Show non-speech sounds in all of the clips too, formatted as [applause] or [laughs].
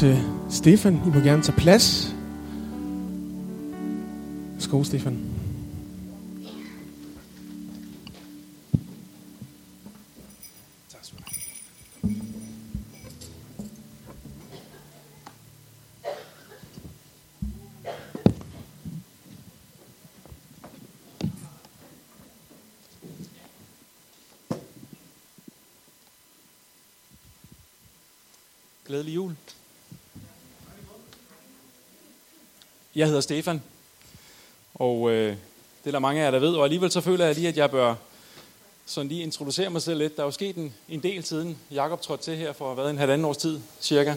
til Stefan. I må gerne tage plads. Skål, Stefan. Jeg hedder Stefan, og øh, det er der mange af jer, der ved, og alligevel så føler jeg lige, at jeg bør sådan lige introducere mig selv lidt. Der er jo sket en, en del siden Jakob trådte til her for hvad, en halvanden års tid, cirka.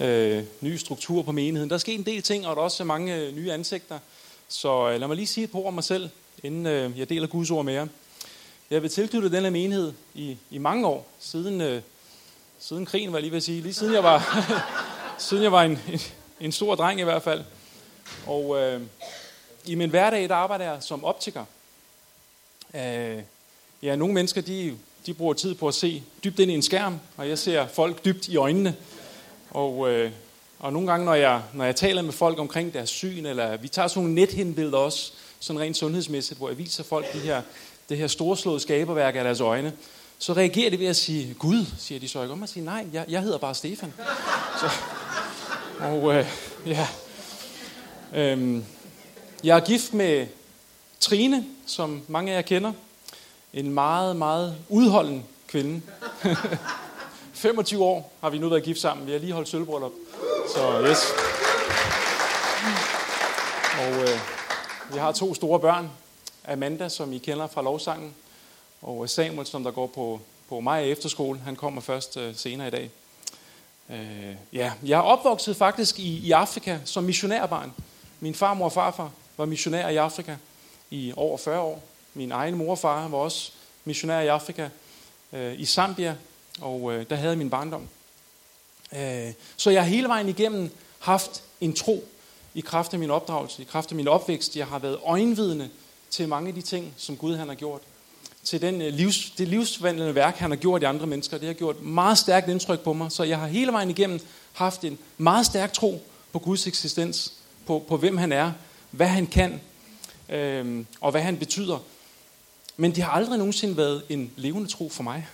Øh, ny struktur på menigheden. Der er sket en del ting, og der er også mange øh, nye ansigter. Så øh, lad mig lige sige et par ord om mig selv, inden øh, jeg deler Guds ord med jer. Jeg vil tilknyttet den her menighed i, i mange år, siden øh, siden krigen, var jeg lige ved at sige. Lige siden jeg var, [laughs] siden jeg var en, en, en stor dreng i hvert fald. Og øh, i min hverdag, der arbejder jeg som optiker. Øh, ja, nogle mennesker, de, de bruger tid på at se dybt ind i en skærm, og jeg ser folk dybt i øjnene. Og, øh, og nogle gange, når jeg, når jeg taler med folk omkring deres syn, eller vi tager sådan nogle nethenbilleder også, sådan rent sundhedsmæssigt, hvor jeg viser folk de her, det her storslåede skaberværk af deres øjne, så reagerer de ved at sige, Gud, siger de så. Jeg kommer og siger, nej, jeg, jeg hedder bare Stefan. Så, og øh, ja, øhm, jeg er gift med Trine, som mange af jer kender. En meget, meget udholden kvinde. [laughs] 25 år har vi nu været gift sammen. Vi har lige holdt sølvbrøllup. Så yes. Og øh, vi har to store børn. Amanda, som I kender fra lovsangen, og Samuel, som der går på, på mig efterskole, han kommer først øh, senere i dag. Øh, ja, jeg er opvokset faktisk i, i Afrika som missionærbarn. Min farmor og farfar var missionærer i Afrika i over 40 år. Min egen mor og far var også missionærer i Afrika, øh, i Zambia, og øh, der havde jeg min barndom. Øh, så jeg har hele vejen igennem haft en tro i kraft af min opdragelse, i kraft af min opvækst. Jeg har været øjenvidne til mange af de ting, som Gud han har gjort til den øh, livs, det livsforvandlende værk, han har gjort i andre mennesker. Det har gjort meget stærkt indtryk på mig, så jeg har hele vejen igennem haft en meget stærk tro på Guds eksistens, på, på hvem han er, hvad han kan, øh, og hvad han betyder. Men det har aldrig nogensinde været en levende tro for mig.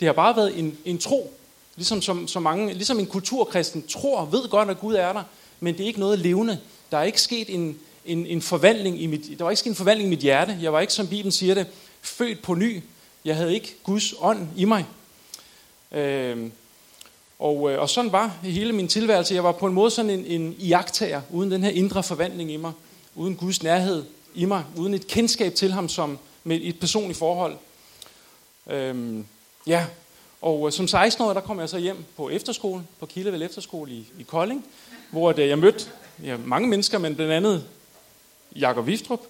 Det har bare været en, en tro, ligesom, som, som mange, ligesom en kulturkristen tror, ved godt, at Gud er der, men det er ikke noget levende. Der er ikke sket en, en, en forvandling i mit, der var ikke sket en forvandling i mit hjerte. Jeg var ikke, som Bibelen siger det, født på ny. Jeg havde ikke Guds ånd i mig. Øh, og, øh, og sådan var hele min tilværelse. Jeg var på en måde sådan en, en iagtager, uden den her indre forvandling i mig, uden Guds nærhed i mig, uden et kendskab til ham som med et personligt forhold. Øhm, ja, og øh, som 16-årig, der kom jeg så hjem på efterskole, på Kildevæld Efterskole i, i Kolding, hvor det, øh, jeg mødte ja, mange mennesker, men blandt andet Jakob Viftrup,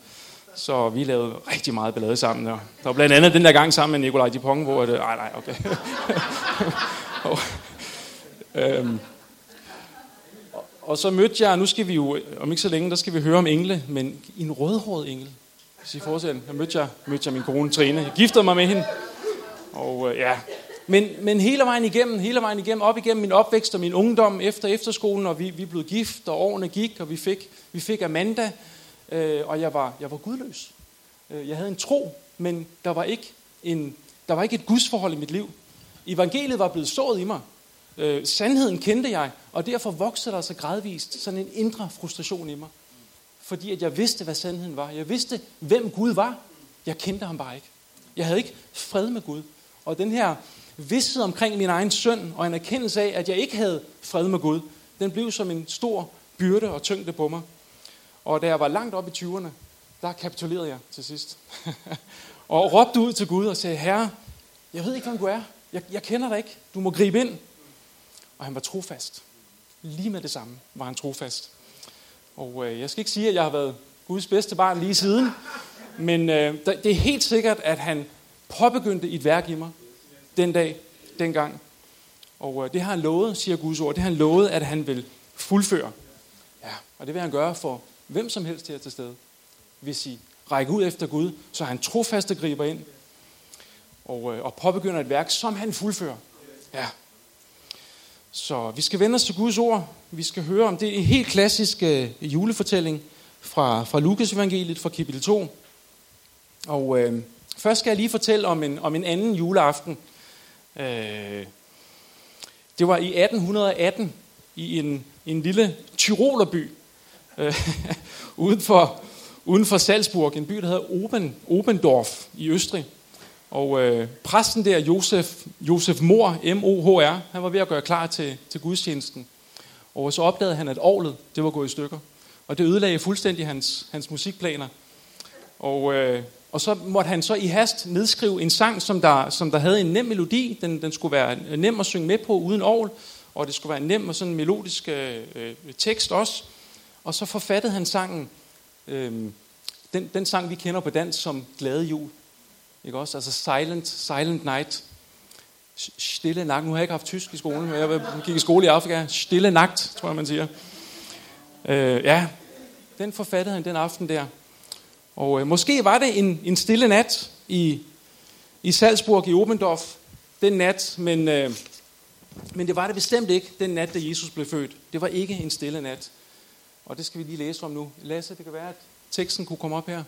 så vi lavede rigtig meget ballade sammen. Og der var blandt andet den der gang sammen med Nikolaj Dupont, hvor det... Øh, ej, nej, okay. [laughs] og, øhm, og så mødte jeg, nu skal vi jo, om ikke så længe, der skal vi høre om engle, men en rødhåret engel. Hvis I fortsætter, der mødte jeg, mødte jeg min kone Trine. Jeg giftede mig med hende. Og øh, ja, men, men hele vejen igennem, hele vejen igennem, op igennem min opvækst og min ungdom efter efterskolen, og vi, vi blev gift, og årene gik, og vi fik, vi fik Amanda, øh, og jeg var, jeg var gudløs. Øh, jeg havde en tro, men der var ikke, en, der var ikke et gudsforhold i mit liv. Evangeliet var blevet sået i mig. Øh, sandheden kendte jeg, og derfor voksede der så gradvist sådan en indre frustration i mig. Fordi at jeg vidste, hvad sandheden var. Jeg vidste, hvem Gud var. Jeg kendte ham bare ikke. Jeg havde ikke fred med Gud. Og den her vidsthed omkring min egen søn, og en erkendelse af, at jeg ikke havde fred med Gud, den blev som en stor byrde og tyngde på mig. Og da jeg var langt op i 20'erne, der kapitulerede jeg til sidst. [laughs] og råbte ud til Gud og sagde, Herre, jeg ved ikke, hvem du er. Jeg, jeg kender dig ikke. Du må gribe ind. Og han var trofast. Lige med det samme var han trofast. Og øh, jeg skal ikke sige, at jeg har været Guds bedste barn lige siden. Men øh, det er helt sikkert, at han påbegyndte et værk i mig den dag, dengang. Og øh, det har han lovet, siger Guds ord, det har han lovet, at han vil fuldføre. Ja, og det vil han gøre for hvem som helst her til stede. Hvis I rækker ud efter Gud, så han trofaste griber ind og, øh, og påbegynder et værk, som han fuldfører. Ja. Så vi skal vende os til Guds ord. Vi skal høre om det en helt klassisk øh, julefortælling fra, fra Lukas evangeliet fra kapitel 2. Og øh, først skal jeg lige fortælle om en, om en anden juleaften. Øh, det var i 1818 i en, en lille tyrolerby øh, [laughs] uden, for, uden for Salzburg, en by, der hedder Oben, Obendorf i Østrig. Og øh, præsten der, Josef, Josef Mor, M-O-H-R, han var ved at gøre klar til, til gudstjenesten. Og så opdagede han, at året det var gået i stykker. Og det ødelagde fuldstændig hans, hans musikplaner. Og, øh, og så måtte han så i hast nedskrive en sang, som der, som der havde en nem melodi. Den, den skulle være nem at synge med på uden ovl. Og det skulle være en nem og sådan en melodisk øh, øh, tekst også. Og så forfattede han sangen, øh, den, den sang vi kender på dansk som Glade Jul. Ikke også? Altså Silent, Silent Night. Stille nagt. Nu har jeg ikke haft tysk i skolen, men jeg gik i skole i Afrika. Stille nagt, tror jeg, man siger. Øh, ja, den forfattede han den aften der. Og øh, måske var det en, en stille nat i, i Salzburg i Obendorf den nat, men, øh, men det var det bestemt ikke den nat, da Jesus blev født. Det var ikke en stille nat. Og det skal vi lige læse om nu. Lasse, det kan være, at teksten kunne komme op her.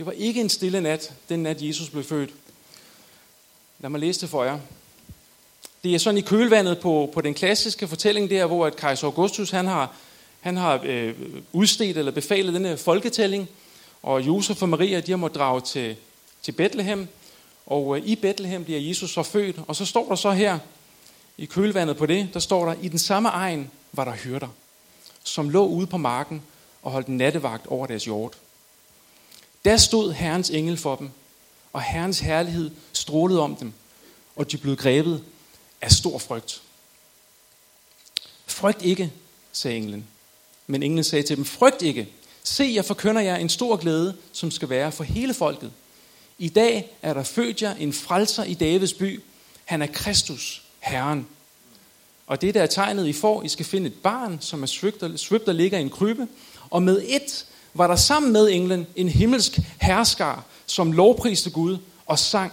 Det var ikke en stille nat, den nat Jesus blev født. Lad mig læse det for jer. Det er sådan i kølvandet på, på den klassiske fortælling der, hvor at kejser Augustus han har, han har øh, udstedt eller befalet denne folketælling, og Josef og Maria de har måttet drage til, til Bethlehem, og øh, i Bethlehem bliver Jesus så født, og så står der så her, i kølvandet på det, der står der, i den samme egen var der hyrder, som lå ude på marken og holdt nattevagt over deres jord. Der stod Herrens engel for dem, og Herrens herlighed strålede om dem, og de blev grebet af stor frygt. Frygt ikke, sagde englen. Men englen sagde til dem, frygt ikke. Se, jeg forkynder jer en stor glæde, som skal være for hele folket. I dag er der født jer en frelser i Davids by. Han er Kristus, Herren. Og det der er tegnet, I får, I skal finde et barn, som er svøbt og ligger i en krybe. Og med et var der sammen med englen en himmelsk herskar, som lovpriste Gud og sang,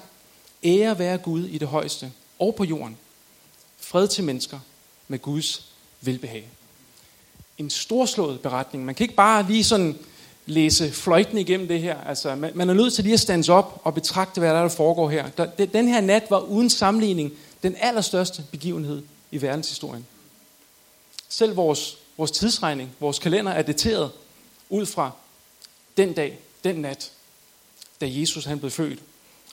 ære være Gud i det højeste og på jorden. Fred til mennesker med Guds velbehag. En storslået beretning. Man kan ikke bare lige sådan læse fløjten igennem det her. Altså, man er nødt til lige at stands op og betragte, hvad der, er, der foregår her. Den her nat var uden sammenligning den allerstørste begivenhed i verdenshistorien. Selv vores, vores tidsregning, vores kalender er dateret ud fra den dag, den nat, da Jesus han blev født.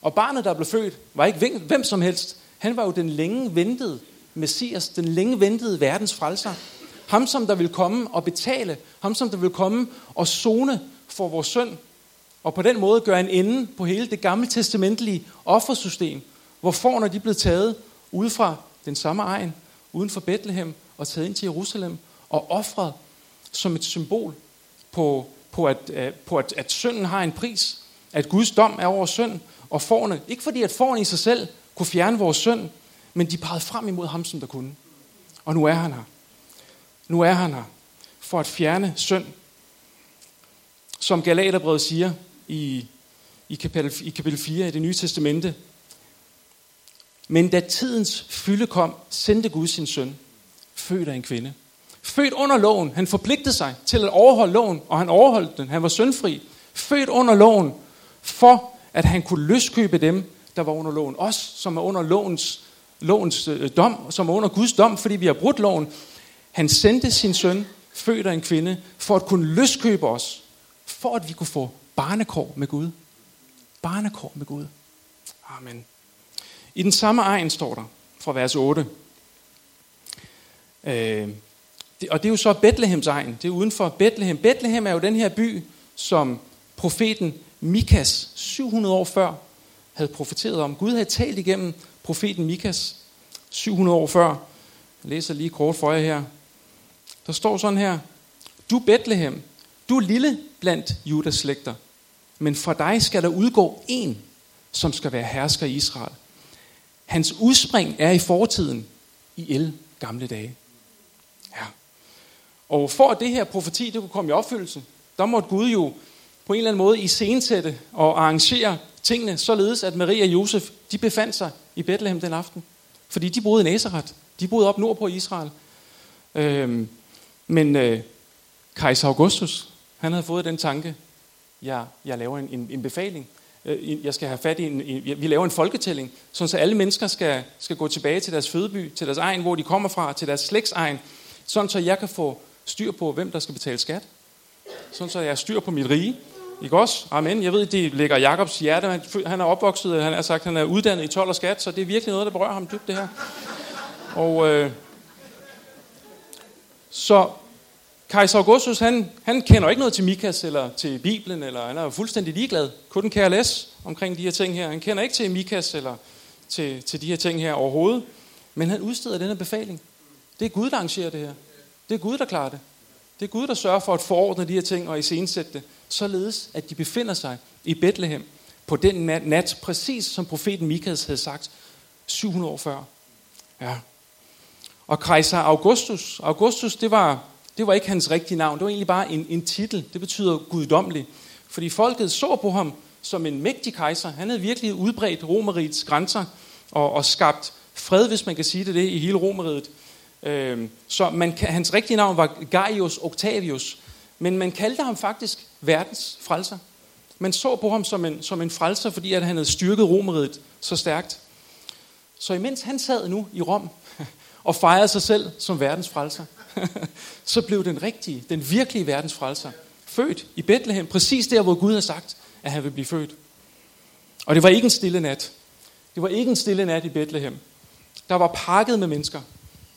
Og barnet, der blev født, var ikke hvem som helst. Han var jo den længe ventede Messias, den længe ventede verdens frelser. Ham, som der vil komme og betale. Ham, som der vil komme og zone for vores søn. Og på den måde gøre en ende på hele det gamle testamentlige offersystem, hvor forne de blev taget ud fra den samme egen, uden for Bethlehem, og taget ind til Jerusalem, og offret som et symbol på, på, at, øh, på at, at synden har en pris, at Guds dom er over synd, og forne, ikke fordi at forne i sig selv kunne fjerne vores synd, men de pegede frem imod ham, som der kunne. Og nu er han her. Nu er han her for at fjerne synd. Som Galaterbrevet siger i, i, kapitel, i kapitel 4 i det nye testamente. Men da tidens fylde kom, sendte Gud sin søn, født af en kvinde, Født under loven. Han forpligtede sig til at overholde loven, og han overholdt den. Han var syndfri. Født under loven, for at han kunne løskøbe dem, der var under loven. Os, som er under lovens, lovens øh, dom, som er under Guds dom, fordi vi har brudt loven. Han sendte sin søn, født af en kvinde, for at kunne løskøbe os. For at vi kunne få barnekår med Gud. Barnekår med Gud. Amen. I den samme egen står der, fra vers 8. Øh, og det er jo så Bethlehems egen. Det er uden for Bethlehem. Bethlehem er jo den her by, som profeten Mikas 700 år før havde profeteret om. Gud havde talt igennem profeten Mikas 700 år før. Jeg læser lige kort for jer her. Der står sådan her. Du Bethlehem, du er lille blandt Judas slægter, men fra dig skal der udgå en, som skal være hersker i Israel. Hans udspring er i fortiden, i el gamle dage. Og for at det her profeti det kunne komme i opfyldelse, der måtte Gud jo på en eller anden måde iscenesætte og arrangere tingene, således at Maria og Josef, de befandt sig i Bethlehem den aften. Fordi de boede i Nazareth. De boede op nordpå i Israel. Øhm, men øh, kejser Augustus, han havde fået den tanke, jeg, jeg laver en, en, en befaling. Øh, jeg skal have fat i en, en, vi laver en folketælling, så alle mennesker skal, skal gå tilbage til deres fødeby, til deres egen, hvor de kommer fra, til deres slægtsegn, sådan så jeg kan få styr på, hvem der skal betale skat. Sådan så jeg har styr på mit rige. Ikke også? Amen. Jeg ved, det ligger Jakobs hjerte. Han er opvokset, han har sagt, han er uddannet i 12 og skat, så det er virkelig noget, der berører ham dybt, det her. Og øh, så kejser Augustus, han, han kender ikke noget til Mikas eller til Bibelen, eller han er fuldstændig ligeglad. Kun KLS omkring de her ting her. Han kender ikke til Mikas eller til, til de her ting her overhovedet. Men han udsteder denne befaling. Det er Gud, der arrangerer det her. Det er Gud, der klarer det. Det er Gud, der sørger for at forordne de her ting og iscenesætte det, således at de befinder sig i Bethlehem på den nat, præcis som profeten Mikas havde sagt 700 år før. Ja. Og kejser Augustus, Augustus det var, det var ikke hans rigtige navn, det var egentlig bare en, en titel, det betyder guddommelig. Fordi folket så på ham som en mægtig kejser. Han havde virkelig udbredt romerigets grænser og, og skabt fred, hvis man kan sige det, det i hele romeriget. Øh, så man, hans rigtige navn var Gaius Octavius, men man kaldte ham faktisk verdens frelser. Man så på ham som en, som en frelser, fordi at han havde styrket romeriet så stærkt. Så imens han sad nu i Rom [laughs] og fejrede sig selv som verdens frelser, [laughs] så blev den rigtige, den virkelige verdens frelser født i Bethlehem, præcis der, hvor Gud havde sagt, at han ville blive født. Og det var ikke en stille nat. Det var ikke en stille nat i Bethlehem. Der var pakket med mennesker.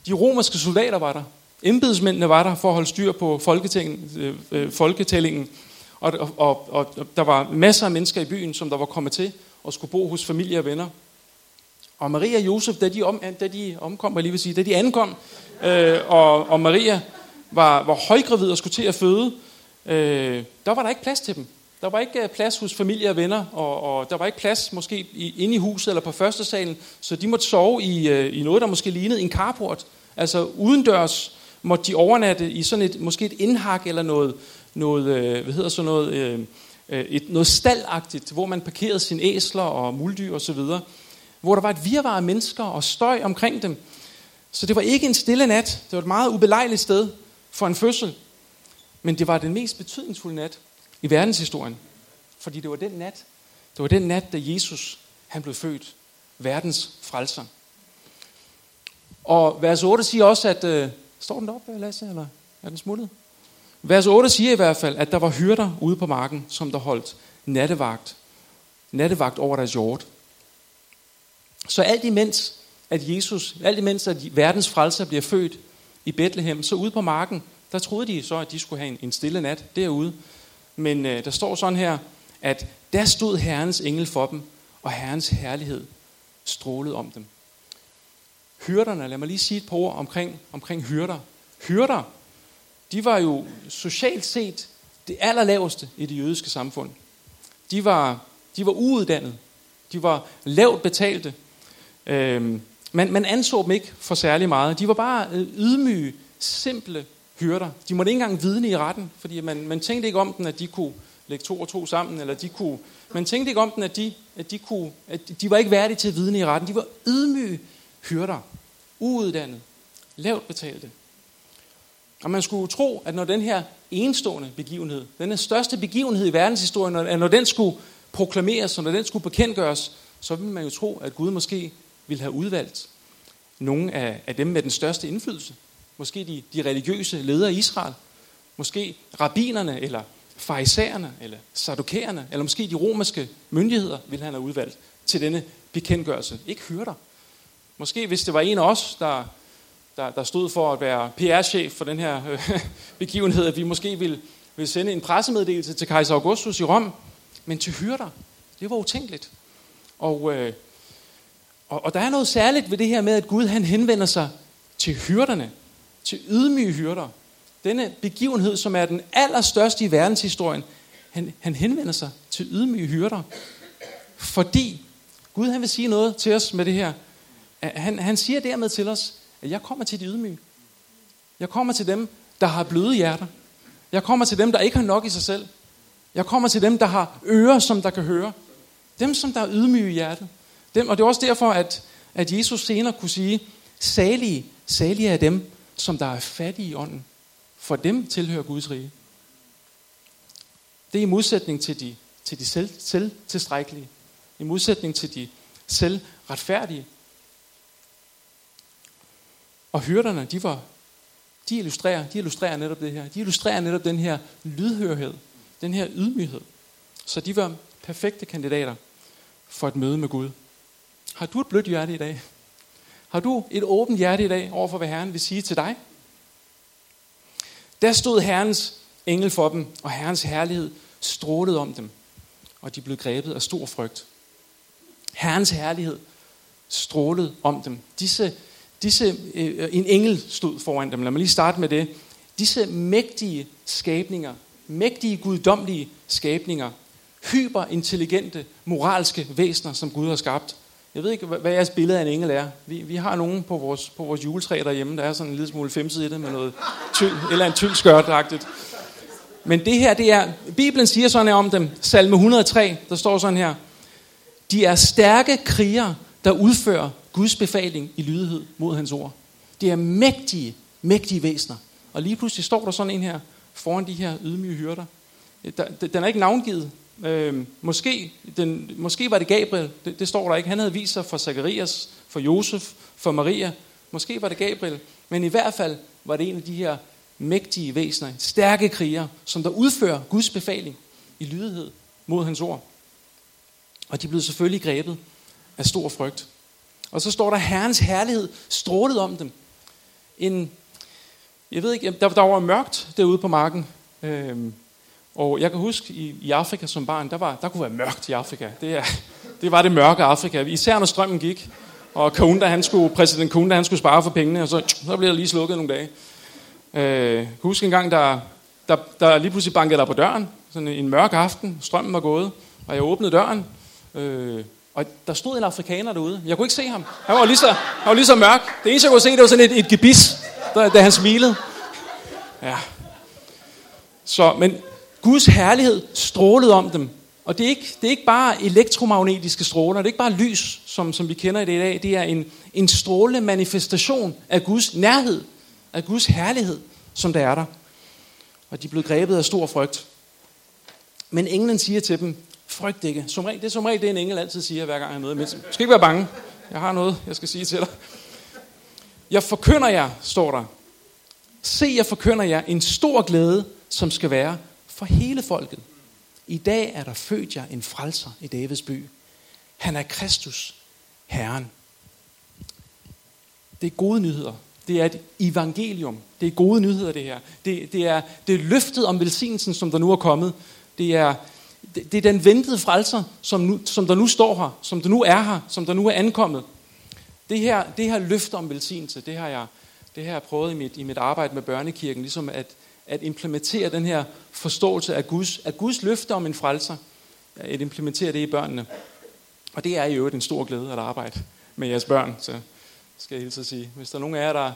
De romerske soldater var der. Embedsmændene var der for at holde styr på øh, øh, folketællingen. Og, og, og, og der var masser af mennesker i byen, som der var kommet til og skulle bo hos familie og venner. Og Maria og Josef, da de, om, da de omkom, jeg lige vil sige, da de ankom, øh, og, og Maria var, var højgravid og skulle til at føde, øh, der var der ikke plads til dem. Der var ikke øh, plads hos familie og venner, og, og der var ikke plads måske i, inde i huset eller på første salen, så de måtte sove i, øh, i noget, der måske lignede en carport. Altså udendørs måtte de overnatte i sådan et, måske et indhak eller noget, noget øh, hvad hedder så noget, et, noget staldagtigt, hvor man parkerede sine æsler og muldyr og så videre, hvor der var et virvar af mennesker og støj omkring dem. Så det var ikke en stille nat. Det var et meget ubelejligt sted for en fødsel. Men det var den mest betydningsfulde nat i verdenshistorien. Fordi det var den nat, det var den nat, da Jesus han blev født. Verdens frelser. Og vers 8 siger også, at... Øh, står den deroppe, Lasse, eller er den smuttet? Vers 8 siger i hvert fald, at der var hyrder ude på marken, som der holdt nattevagt. Nattevagt over deres jord. Så alt imens, at Jesus, alt imens, at verdens frelser bliver født i Bethlehem, så ude på marken, der troede de så, at de skulle have en, en stille nat derude. Men øh, der står sådan her, at der stod Herrens engel for dem, og Herrens herlighed strålede om dem. Hyrderne, lad mig lige sige et par ord omkring, omkring hyrder. Hyrder, de var jo socialt set det allerlaveste i det jødiske samfund. De var, de var uuddannede. De var lavt betalte. Øhm, man, man anså dem ikke for særlig meget. De var bare øh, ydmyge, simple hyrder. De måtte ikke engang vidne i retten, fordi man, man tænkte ikke om den, at de kunne lægge to og to sammen, eller de kunne, man tænkte ikke om den, at de, at de, kunne, at de var ikke værdige til at vidne i retten. De var ydmyge hyrder, uuddannede, lavt betalte. Og man skulle tro, at når den her enestående begivenhed, den største begivenhed i verdenshistorien, at når den skulle proklameres, og når den skulle bekendtgøres, så ville man jo tro, at Gud måske ville have udvalgt nogle af, af dem med den største indflydelse. Måske de, de religiøse ledere i Israel. Måske rabinerne, eller farisæerne, eller sadukæerne, eller måske de romerske myndigheder ville han have udvalgt til denne bekendtgørelse. Ikke hyrder. Måske hvis det var en af os, der, der, der stod for at være PR-chef for den her øh, [laughs] begivenhed, at vi måske ville, ville sende en pressemeddelelse til kejser Augustus i Rom, men til hyrder, det var utænkeligt. Og, øh, og, og der er noget særligt ved det her med, at Gud han henvender sig til hyrderne, til ydmyge hyrder. Denne begivenhed, som er den allerstørste i verdenshistorien, han, han henvender sig til ydmyge hyrder. Fordi Gud han vil sige noget til os med det her. Han, han siger dermed til os, at jeg kommer til de ydmyge. Jeg kommer til dem, der har bløde hjerter. Jeg kommer til dem, der ikke har nok i sig selv. Jeg kommer til dem, der har ører, som der kan høre. Dem, som der er ydmyge i hjertet. Dem, og det er også derfor, at, at Jesus senere kunne sige, salige, salige er dem, som der er fattige i ånden. For dem tilhører Guds rige. Det er i modsætning til de, til de selv, selvtilstrækkelige. I modsætning til de selvretfærdige. Og hyrderne, de var de illustrerer, de illustrerer netop det her. De illustrerer netop den her lydhørhed, den her ydmyghed. Så de var perfekte kandidater for et møde med Gud. Har du et blødt hjerte i dag? Har du et åbent hjerte i dag overfor, hvad Herren vil sige til dig? Der stod Herrens engel for dem, og Herrens herlighed strålede om dem, og de blev grebet af stor frygt. Herrens herlighed strålede om dem. Disse, disse, øh, en engel stod foran dem. Lad mig lige starte med det. Disse mægtige skabninger, mægtige guddommelige skabninger, hyperintelligente, moralske væsener, som Gud har skabt. Jeg ved ikke, hvad jeres billede af en engel er. Vi, vi har nogen på vores, på vores juletræ derhjemme, der er sådan en lille smule femside i det med noget tyld, eller en tyld skørtagtigt. Men det her, det er, Bibelen siger sådan her om dem, salme 103, der står sådan her, de er stærke krigere, der udfører Guds befaling i lydighed mod hans ord. Det er mægtige, mægtige væsener. Og lige pludselig står der sådan en her, foran de her ydmyge hyrder. Den er ikke navngivet, Øh, måske, den, måske var det Gabriel, det, det står der ikke. Han havde vist sig for Zakarias, for Josef, for Maria. Måske var det Gabriel, men i hvert fald var det en af de her mægtige væsener, stærke krigere, som der udfører Guds befaling i lydighed mod hans ord. Og de blev selvfølgelig grebet af stor frygt. Og så står der, Herrens herlighed strålede om dem. En, jeg ved ikke, der, der var mørkt derude på marken. Øhm, og jeg kan huske, i, i Afrika som barn, der, var, der kunne være mørkt i Afrika. Det, er, det var det mørke Afrika. Især når strømmen gik, og Kunda, han skulle, præsident Kunda, han skulle spare for pengene, og så, så blev der lige slukket nogle dage. Øh, jeg en gang, der, der, der lige pludselig bankede der på døren, sådan en mørk aften, strømmen var gået, og jeg åbnede døren, øh, og der stod en afrikaner derude. Jeg kunne ikke se ham. Han var lige så, han var lige så mørk. Det eneste, jeg kunne se, det var sådan et, et gebis, da, da han smilede. Ja. Så, men Guds herlighed strålede om dem. Og det er ikke, det er ikke bare elektromagnetiske stråler, det er ikke bare lys, som, som vi kender i det i dag. Det er en, en strålende manifestation af Guds nærhed, af Guds herlighed, som der er der. Og de blev grebet af stor frygt. Men englen siger til dem, frygt ikke. Som regel, det er som regel det, en engel altid siger, hver gang jeg møder med. Du skal ikke være bange. Jeg har noget, jeg skal sige til dig. Jeg forkynder jer, står der. Se, jeg forkynder jer en stor glæde, som skal være for hele folket. I dag er der født jer en frelser i Davids by. Han er Kristus, Herren. Det er gode nyheder. Det er et evangelium. Det er gode nyheder, det her. Det, det, er, det er løftet om velsignelsen, som der nu er kommet. Det er, det, det er den ventede frelser, som, nu, som der nu står her, som der nu er her, som der nu er ankommet. Det her, det her løfte om velsignelse, det har jeg, det har jeg prøvet i mit, i mit arbejde med børnekirken, ligesom at, at implementere den her forståelse af Guds, af Guds løfte om en frelser, at implementere det i børnene. Og det er i øvrigt en stor glæde at arbejde med jeres børn, så skal jeg hilse at sige. Hvis der er nogen af jer, der,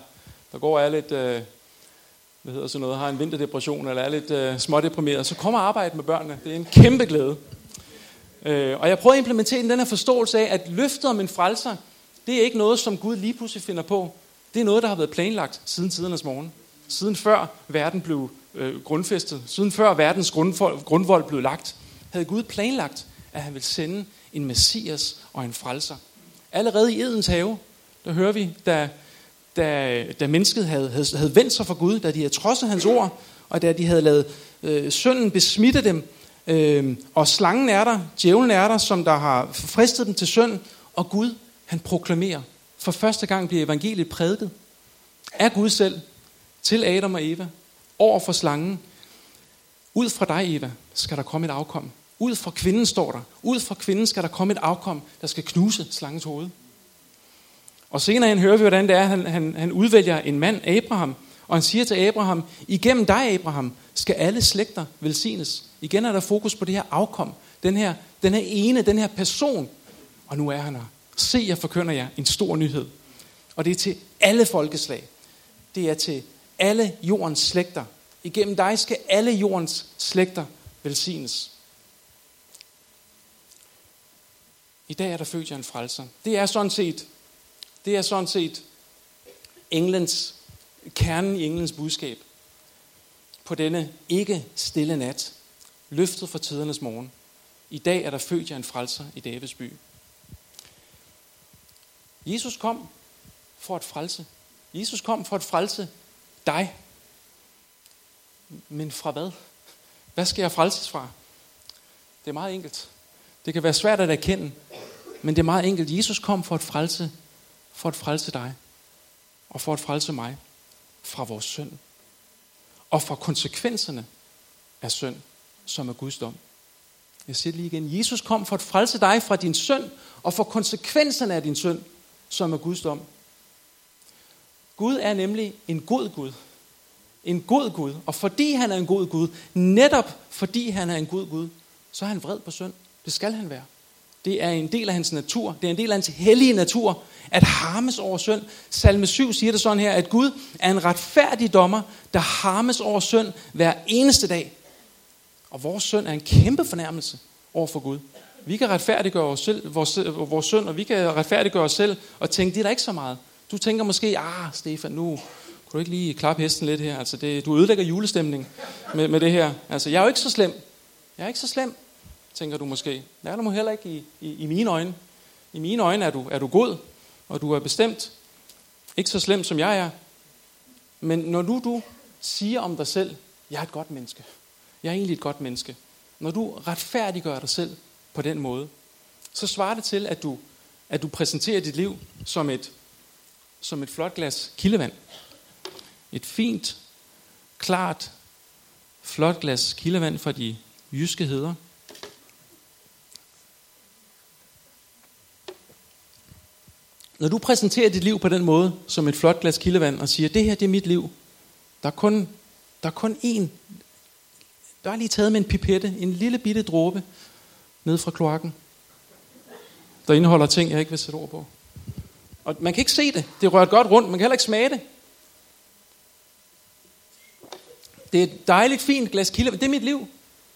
der går og er lidt, øh, hvad hedder sådan noget, har en vinterdepression, eller er lidt øh, smådeprimeret, så kom og arbejde med børnene. Det er en kæmpe glæde. Øh, og jeg prøver at implementere den her forståelse af, at løftet om en frelser, det er ikke noget, som Gud lige pludselig finder på. Det er noget, der har været planlagt siden tidernes morgen siden før verden blev øh, grundfæstet, siden før verdens grundvold, grundvold blev lagt, havde Gud planlagt, at han ville sende en messias og en frelser. Allerede i Edens have, der hører vi, da, da, da mennesket havde, havde, havde vendt sig for Gud, da de havde trodset hans ord, og da de havde lavet øh, synden besmitte dem, øh, og slangen er der, djævlen er der, som der har fristet dem til synd, og Gud, han proklamerer. For første gang bliver evangeliet prædiket af Gud selv, til Adam og Eva, over for slangen. Ud fra dig, Eva, skal der komme et afkom. Ud fra kvinden står der. Ud fra kvinden skal der komme et afkom, der skal knuse slangens hoved. Og senere hen hører vi, hvordan det er, han, han, han udvælger en mand, Abraham, og han siger til Abraham, igennem dig, Abraham, skal alle slægter velsignes. Igen er der fokus på det her afkom. Den her, den her ene, den her person. Og nu er han her. Se, jeg forkynder jer en stor nyhed. Og det er til alle folkeslag. Det er til alle jordens slægter. Igennem dig skal alle jordens slægter velsignes. I dag er der født jer en frelser. Det er sådan set, det er sådan set englens, kernen i englens budskab på denne ikke stille nat, løftet fra tidernes morgen. I dag er der født jer en frelser i Davids by. Jesus kom for at frelse. Jesus kom for at frelse dig. Men fra hvad? Hvad skal jeg frelses fra? Det er meget enkelt. Det kan være svært at erkende, men det er meget enkelt. Jesus kom for at frelse, for at frelse dig, og for at frelse mig fra vores synd, og fra konsekvenserne af synd, som er Guds dom. Jeg siger det lige igen. Jesus kom for at frelse dig fra din synd, og for konsekvenserne af din synd, som er Guds dom. Gud er nemlig en god Gud. En god Gud. Og fordi han er en god Gud, netop fordi han er en god Gud, så er han vred på synd. Det skal han være. Det er en del af hans natur. Det er en del af hans hellige natur, at harmes over synd. Salme 7 siger det sådan her, at Gud er en retfærdig dommer, der harmes over synd hver eneste dag. Og vores synd er en kæmpe fornærmelse over for Gud. Vi kan retfærdiggøre os selv, vores, vores synd, og vi kan retfærdiggøre os selv og tænke, det er der ikke så meget. Du tænker måske, ah Stefan, nu kunne du ikke lige klappe hesten lidt her? Altså det, du ødelægger julestemning med, med det her. Altså jeg er jo ikke så slem. Jeg er ikke så slem, tænker du måske. Det er du heller ikke i, i, i mine øjne. I mine øjne er du, er du god, og du er bestemt ikke så slem, som jeg er. Men når du, du siger om dig selv, jeg er et godt menneske. Jeg er egentlig et godt menneske. Når du retfærdiggør dig selv på den måde, så svarer det til, at du, at du præsenterer dit liv som et, som et flot glas kildevand. Et fint, klart, flot glas kildevand fra de jyske heder. Når du præsenterer dit liv på den måde, som et flot glas kildevand, og siger, det her det er mit liv, der er kun, der er kun én, der er lige taget med en pipette, en lille bitte dråbe, ned fra kloakken, der indeholder ting, jeg ikke vil sætte ord på. Og man kan ikke se det. Det rører godt rundt. Man kan heller ikke smage det. Det er et dejligt, fint glas kilde. Det er mit liv.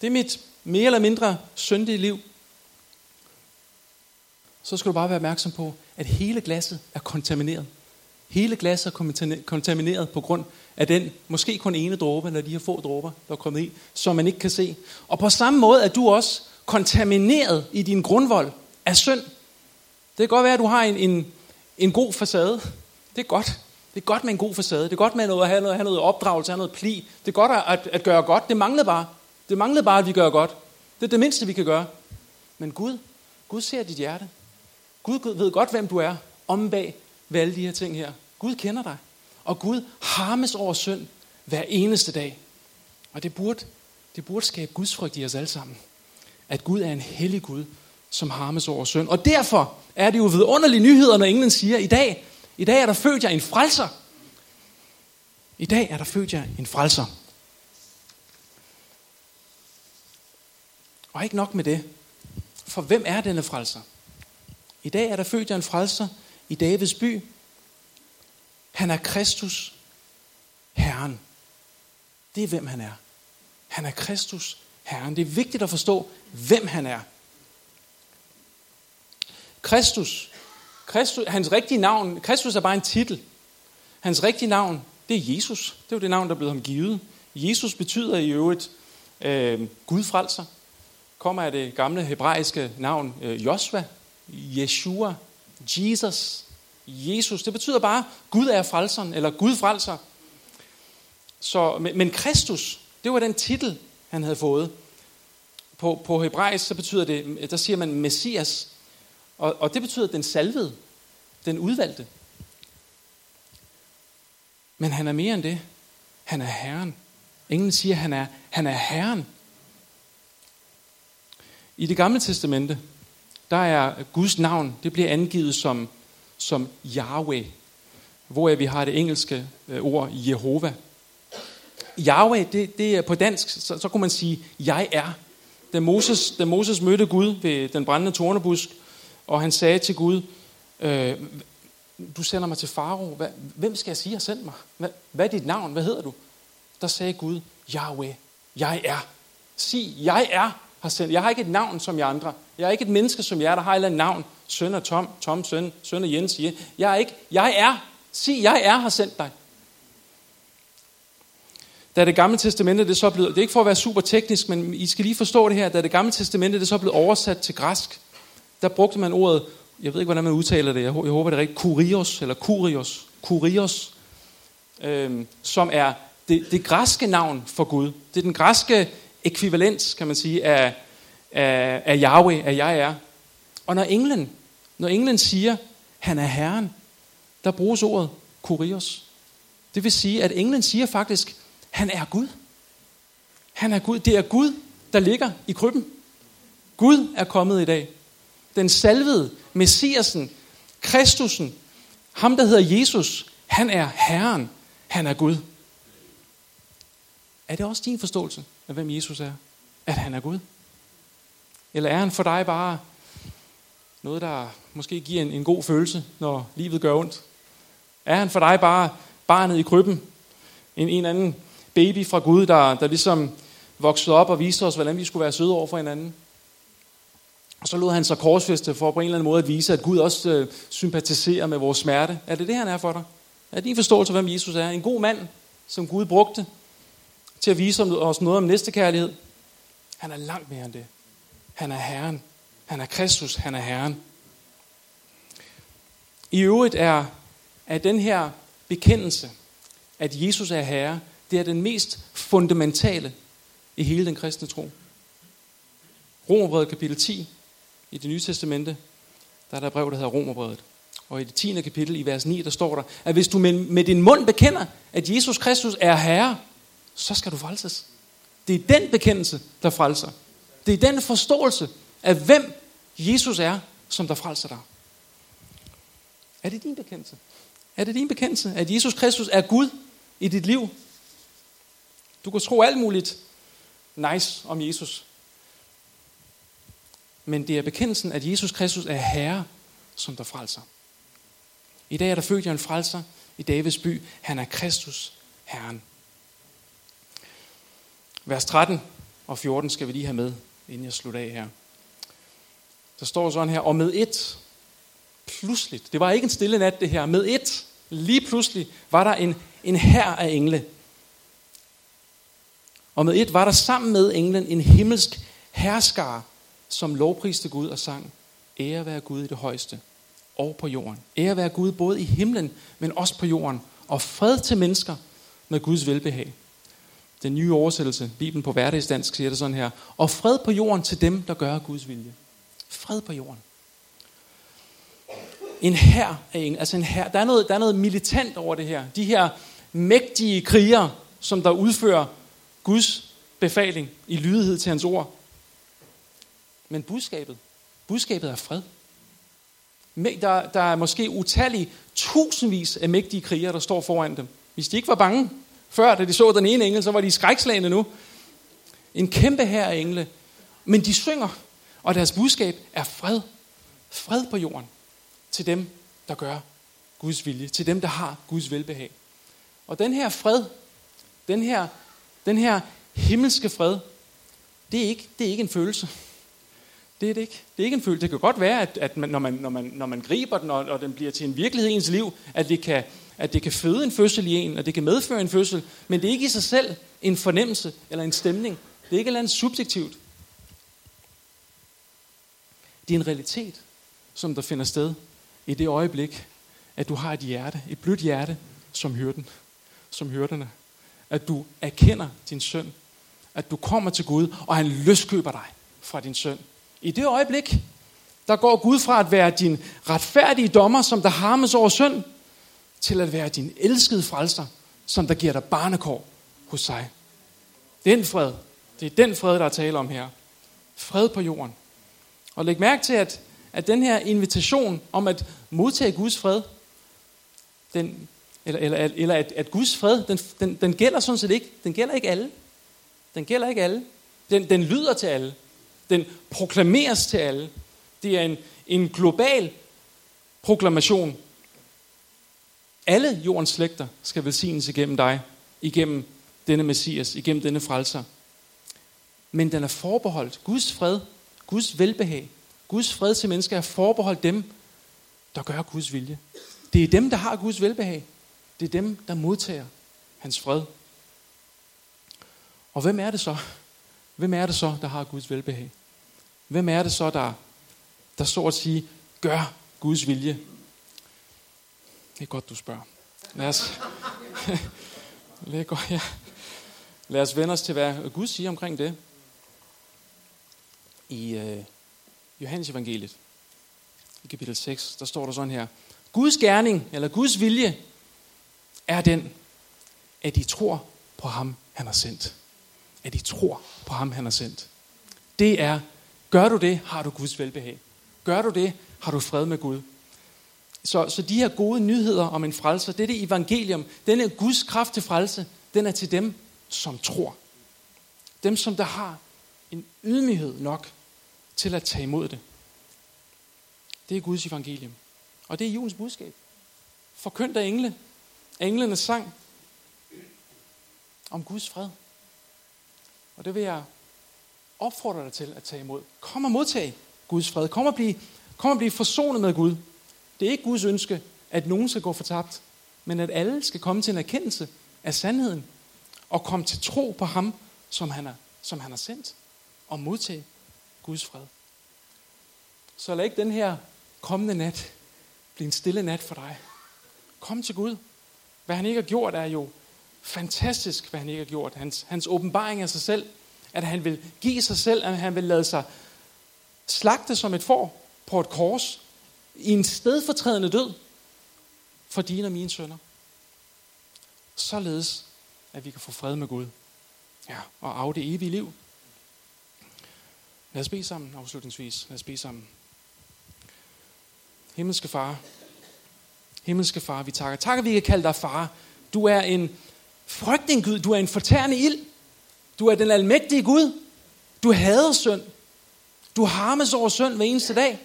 Det er mit mere eller mindre syndige liv. Så skal du bare være opmærksom på, at hele glasset er kontamineret. Hele glasset er kontamineret på grund af den, måske kun ene dråbe, eller de her få dråber, der er kommet i, som man ikke kan se. Og på samme måde er du også kontamineret i din grundvold af synd. Det kan godt være, at du har en, en, en god facade. Det er godt. Det er godt med en god facade. Det er godt med noget, at have noget, have noget opdragelse, have noget pli. Det er godt at, at gøre godt. Det manglede bare. Det manglede bare, at vi gør godt. Det er det mindste, vi kan gøre. Men Gud, Gud ser dit hjerte. Gud ved godt, hvem du er, om bag ved alle de her ting her. Gud kender dig. Og Gud harmes over synd hver eneste dag. Og det burde, det burde skabe Guds frygt i os alle sammen. At Gud er en hellig Gud, som harmes over synd. Og derfor er det jo vidunderlige nyheder, når englen siger, i dag, i dag er der født jer en frelser. I dag er der født jer en frelser. Og ikke nok med det. For hvem er denne frelser? I dag er der født jer en frelser i Davids by. Han er Kristus, Herren. Det er hvem han er. Han er Kristus, Herren. Det er vigtigt at forstå, hvem han er. Kristus, Kristus, hans rigtige navn, Kristus er bare en titel. Hans rigtige navn, det er Jesus. Det er jo det navn, der er blevet ham givet. Jesus betyder i øvrigt øh, Gud frelser. Kommer af det gamle hebraiske navn øh, Josva, Yeshua, Jesus, Jesus. Det betyder bare, Gud er frelseren, eller Gud frelser. Så, men, men Kristus, det var den titel, han havde fået. På, på hebraisk, så betyder det, der siger man Messias. Og, og det betyder den salvede, den udvalgte. Men han er mere end det. Han er Herren. Ingen siger, han er, han er Herren. I det gamle testamente, der er Guds navn, det bliver angivet som, som Yahweh, hvor vi har det engelske øh, ord Jehova. Yahweh, det, det er på dansk, så, så kunne man sige, jeg er. Da Moses, da Moses mødte Gud ved den brændende tornebusk, og han sagde til Gud, øh, du sender mig til Faro, hvem skal jeg sige har sendt mig? Hvad, hvad er dit navn? Hvad hedder du? Der sagde Gud, Yahweh, jeg er. Sig, jeg er har sendt. Jeg har ikke et navn som jer andre. Jeg er ikke et menneske som jer, der har et eller andet navn. Søn af Tom, Tom søn, søn af Jens. Jeg er ikke, jeg er, Sig, jeg er har sendt dig. Da det gamle testamente, det så blev, det er ikke for at være super teknisk, men I skal lige forstå det her, da det gamle testamente, det så blev oversat til græsk, der brugte man ordet, jeg ved ikke, hvordan man udtaler det, jeg håber det er rigtigt, kurios, eller kurios, kurios, øh, som er det, det græske navn for Gud. Det er den græske ekvivalens, kan man sige, af, af, af Yahweh, af jeg er. Og når englen, når englen siger, han er Herren, der bruges ordet kurios. Det vil sige, at englen siger faktisk, han er Gud. Han er Gud. Det er Gud, der ligger i krybben. Gud er kommet i dag. Den salvede, Messiasen, Kristusen, ham der hedder Jesus, han er Herren. Han er Gud. Er det også din forståelse af, hvem Jesus er? At han er Gud? Eller er han for dig bare noget, der måske giver en, en god følelse, når livet gør ondt? Er han for dig bare barnet i krybben? En, en anden baby fra Gud, der, der ligesom voksede op og viste os, hvordan vi skulle være søde over for hinanden? Og så lod han sig korsfeste for på en eller anden måde at vise, at Gud også øh, sympatiserer med vores smerte. Er det det, han er for dig? Er det din forståelse af, hvem Jesus er? En god mand, som Gud brugte til at vise os noget om næstekærlighed. Han er langt mere end det. Han er Herren. Han er Kristus. Han er Herren. I øvrigt er, er den her bekendelse, at Jesus er Herre, det er den mest fundamentale i hele den kristne tro. Romerbrevet kapitel 10 i det nye testamente, der er der brev, der hedder Romerbrevet. Og i det 10. kapitel i vers 9, der står der, at hvis du med, med din mund bekender, at Jesus Kristus er Herre, så skal du frelses. Det er den bekendelse, der frelser. Det er den forståelse af, hvem Jesus er, som der frelser dig. Er det din bekendelse? Er det din bekendelse, at Jesus Kristus er Gud i dit liv? Du kan tro alt muligt nice om Jesus. Men det er bekendelsen, at Jesus Kristus er Herre, som der frelser. I dag er der født en frelser i Davids by. Han er Kristus, Herren. Vers 13 og 14 skal vi lige have med, inden jeg slutter af her. Der står sådan her, og med et, pludseligt, det var ikke en stille nat det her, med et, lige pludselig var der en, en hær af engle. Og med et var der sammen med englen en himmelsk herskar, som lovpriste Gud og sang, ære være Gud i det højeste og på jorden. Ære være Gud både i himlen, men også på jorden. Og fred til mennesker med Guds velbehag. Den nye oversættelse, Bibelen på hverdagsdansk, siger det sådan her. Og fred på jorden til dem, der gør Guds vilje. Fred på jorden. En her altså en her. Der er, noget, der er noget militant over det her. De her mægtige krigere, som der udfører Guds befaling i lydighed til hans ord. Men budskabet, budskabet er fred. Der, der er måske utallige tusindvis af mægtige krigere, der står foran dem. Hvis de ikke var bange før, da de så den ene engel, så var de skrækslagende nu. En kæmpe her af engle. Men de synger, og deres budskab er fred. Fred på jorden. Til dem, der gør Guds vilje. Til dem, der har Guds velbehag. Og den her fred, den her, den her himmelske fred, det er, ikke, det er ikke en følelse. Det er det ikke. Det er ikke en følelse. Det kan godt være, at, at man, når, man, når, man, når man griber den, og, og den bliver til en virkelighed i ens liv, at det, kan, at det kan føde en fødsel i en, og det kan medføre en fødsel, men det er ikke i sig selv en fornemmelse eller en stemning. Det er ikke et eller andet subjektivt. Det er en realitet, som der finder sted i det øjeblik, at du har et hjerte, et blødt hjerte, som hyrden, som hyrderne. At du erkender din søn. At du kommer til Gud, og han løskøber dig fra din søn. I det øjeblik, der går Gud fra at være din retfærdige dommer, som der harmes over synd, til at være din elskede frelser, som der giver dig barnekår hos sig. Den fred, det er den fred, der er tale om her. Fred på jorden. Og læg mærke til, at, at den her invitation om at modtage Guds fred, den, eller, eller, eller at, at Guds fred, den, den, den gælder sådan set ikke. Den gælder ikke alle. Den gælder ikke alle. Den, den lyder til alle. Den proklameres til alle. Det er en, en global proklamation. Alle jordens slægter skal velsignes igennem dig, igennem denne Messias, igennem denne frelser. Men den er forbeholdt Guds fred, Guds velbehag, Guds fred til mennesker er forbeholdt dem, der gør Guds vilje. Det er dem, der har Guds velbehag. Det er dem, der modtager hans fred. Og hvem er det så? Hvem er det så, der har Guds velbehag? Hvem er det så, der, der så at sige, gør Guds vilje? Det er godt, du spørger. Lad os, [laughs] lad, ja. Lad os vende os til, hvad Gud siger omkring det. I øh, Johannes evangeliet, i kapitel 6, der står der sådan her. Guds gerning, eller Guds vilje, er den, at I tror på ham, han har sendt. At I tror på ham, han har sendt. Det er, gør du det, har du Guds velbehag. Gør du det, har du fred med Gud. Så, så de her gode nyheder om en frelser, det er det evangelium, den er Guds kraft til frelse, den er til dem, som tror. Dem, som der har en ydmyghed nok til at tage imod det. Det er Guds evangelium. Og det er julens budskab. Forkyndt af engle. Englenes sang om Guds fred. Og det vil jeg opfordre dig til at tage imod. Kom og modtag Guds fred. Kom og blive, kom og blive forsonet med Gud. Det er ikke Guds ønske, at nogen skal gå fortabt, men at alle skal komme til en erkendelse af sandheden og komme til tro på ham, som han, er, som han har sendt, og modtage Guds fred. Så lad ikke den her kommende nat blive en stille nat for dig. Kom til Gud. Hvad han ikke har gjort, er jo fantastisk, hvad han ikke har gjort. Hans, hans åbenbaring af sig selv, at han vil give sig selv, at han vil lade sig slagte som et får på et kors, i en stedfortrædende død, for dine og mine sønner. Således, at vi kan få fred med Gud. Ja, og af det evige liv. Lad os bede sammen afslutningsvis. Lad os bede sammen. Himmelske far, himmelske far, vi takker. Tak, at vi kan kalde dig far. Du er en frygtning Gud. Du er en fortærende ild. Du er den almægtige Gud. Du hader synd. Du harmes over synd hver eneste dag.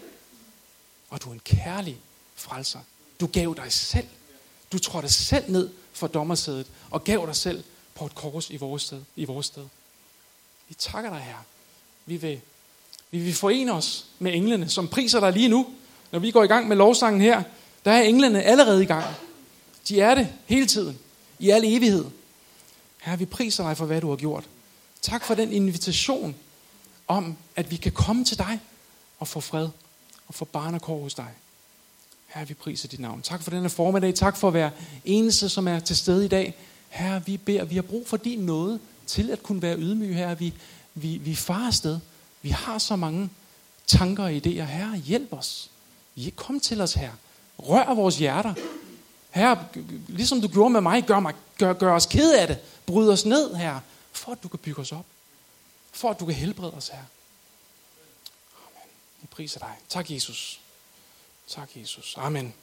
Og du er en kærlig frelser. Du gav dig selv. Du trådte selv ned for dommersædet og gav dig selv på et kors i vores sted. I vores sted. Vi takker dig, her. Vi vil, vi vil forene os med englene, som priser dig lige nu. Når vi går i gang med lovsangen her, der er englene allerede i gang. De er det hele tiden. I al evighed. Herre, vi priser dig for, hvad du har gjort. Tak for den invitation om, at vi kan komme til dig og få fred og få barnekår hos dig. Herre, vi priser dit navn. Tak for denne formiddag. Tak for at være eneste, som er til stede i dag. Herre, vi beder, vi har brug for din nåde til at kunne være ydmyge, herre. Vi, vi, vi far afsted. Vi har så mange tanker og idéer. Herre, hjælp os. Kom til os, her. Rør vores hjerter. Herre, ligesom du gjorde med mig, gør, mig, gør, gør os ked af det. Bryd os ned, her, for at du kan bygge os op. For at du kan helbrede os, her. Amen. Vi priser dig. Tak, Jesus. Tak, Jesus. Amen.